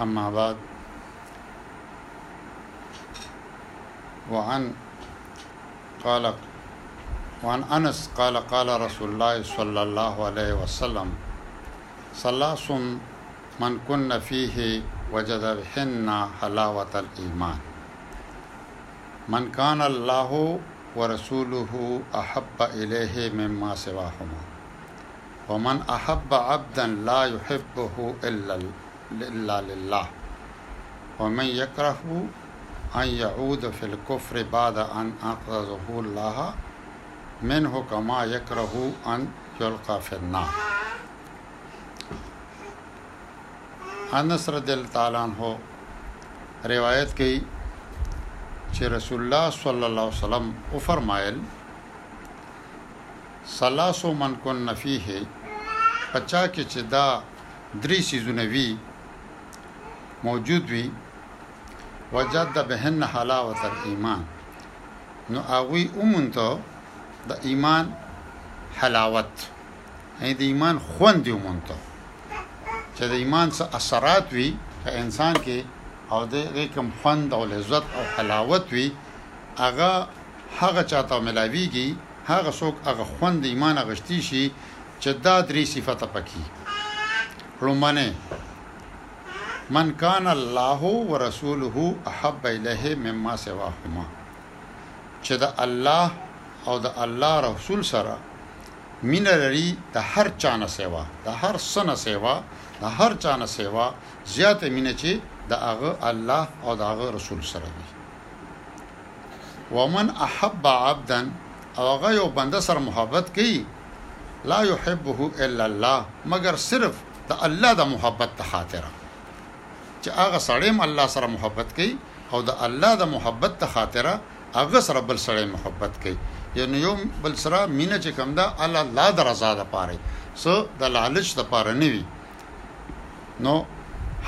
اما بعد وعن قال وعن أنس قال قال رسول الله صلى الله عليه وسلم صلاص من كن فيه وجد بهن حلاوة الإيمان من كان الله ورسوله أحب إليه مما سواهما ومن احب عبدا لا يحبه الا الا لله ومن يكره ان يعود في الكفر بعد ان انقذه الله منه كما يكره ان يلقى في النار انس رضی الله تعالی عنہ روایت کوي چې رسول الله صلی الله علیه وسلم او فرمایل ثلاث من کن فیه، په چا کې چې دا درې څیزونه وي، موجود وي، وجد بهن حلاوة الایمان، نو هغوی وموند د ایمان حلاوت، یعنی د ایمان خوند یې وموند، چې د ایمان څه اثرات وي په انسان کې او د هغې کوم خوند او لذت او حلاوت وي، هغه هغه چا ته ملاویږي، هغه څوک هغه خوند د ایمان اغشتی شی چه دا دری صفته پکی ړومبنی من کان الله ورسوله احب الیه مما سواهما چه د الله او د الله رسول سره مینه لري د هر چا نه سیوا د هر څه نه سیوا د هر چا نه سیوا زیاته مینه چې د هغه الله او د هغه رسول سره وي ومن احب عبدا او هغه یو بنده سره محبت کوي لا يحبه الا الله مگر صرف د الله د محبت ته خاطر چې هغه سړی الله سره محبت کوي او د الله د محبت ته خاطر هغه سره بل سره محبت کوي یعنی یو بل سره مینه چې کوم ده الله لا درزا ده پاره سو د لالچ د پاره نه وي نو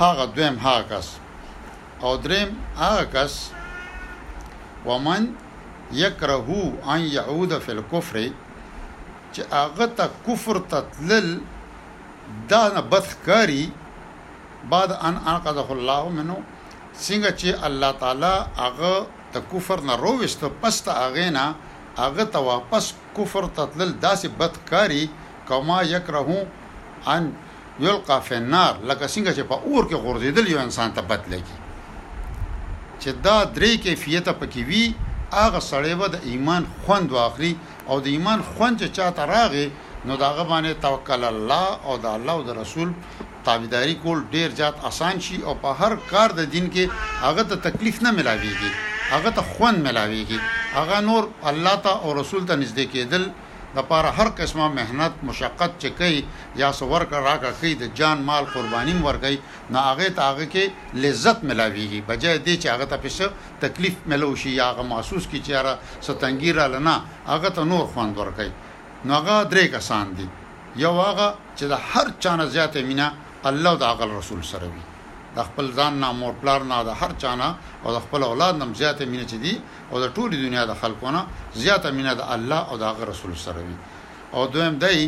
هغه دویم هغه کس او دریم هغه کس، ومن یکره ان یعود فی الکفر، چې هغه ته کفر ته تلل ده نه بد ښکاري، بعد ان انقذه الله منه، څنګه چې الله تعالی هغه د کفر نه روویست پس د هغې نه هغه ته واپس کفر ته تلل داسې بد ښکاري کما یکره ان یلقا فی النار لکه څنګه چې په اور کې غورځیدل یو انسان ته بد لګي چې دا درې کیفیت پکې وی هغه سړی به د ایمان خوند واخلي او د ایمان خوند چې چاته راغی نو داغه باندې توکل الله او د الله او د رسول تابعداري کول ډیر زیات اسان شي او په هر کار د دین کې هغه ته تکلیف نه ملاويږي هغه ته خوند ملاويږي هغه نور الله ته او رسول ته نږدې کېدل د پاره هر قسمه محنت مشقت چه کوي يا څه ورکړه راکړه کوي د جان مال قرباني هم ورکوي نو هغه ته هغه کښې لذت ملاويږي بجايه دې چه هغه ته پرې څه تکليف ملو شي يا هغه محسوس کړي چه ياره څه تنګي راله نه هغه ته نور خوند ورکوي نو هغه درې کسان دي يو هغه چه د هر چا نه زياته مينه الله او د هغه رسول سره وي د خپل ځان نه مور پلار نه او د هر چا نه او د خپل اولاد نه هم زياته مينه چه دي او د ټولې دنیا د خلکو نه زیاته مینه د الله او د هغه رسول سره وي او دویم دی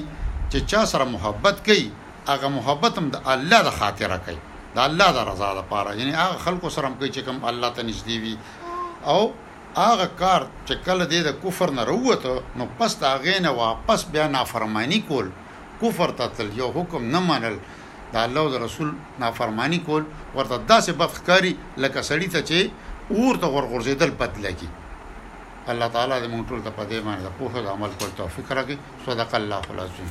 چې چا سره محبت کوي هغه محبت هم د الله د خاطره کوي د الله د رضا لپاره یعنی هغه خلکو سره هم کوي چې کوم الله ته نږدې وي او هغه کار چې کله د کفر نه وروته نو پس دا غینه واپس بیا نافرمانی کول کفر ته تل یو حکم نه منل د الله او د رسول نافرمانی کول ورته داسې بد ښکاری لکه سړی ته چې اور ته ورغورځېدل بد لګي الله تعالی دې موږ ټول ته په دې باندې د پوهه د عمل کول توفیق راکړي صدق الله العظیم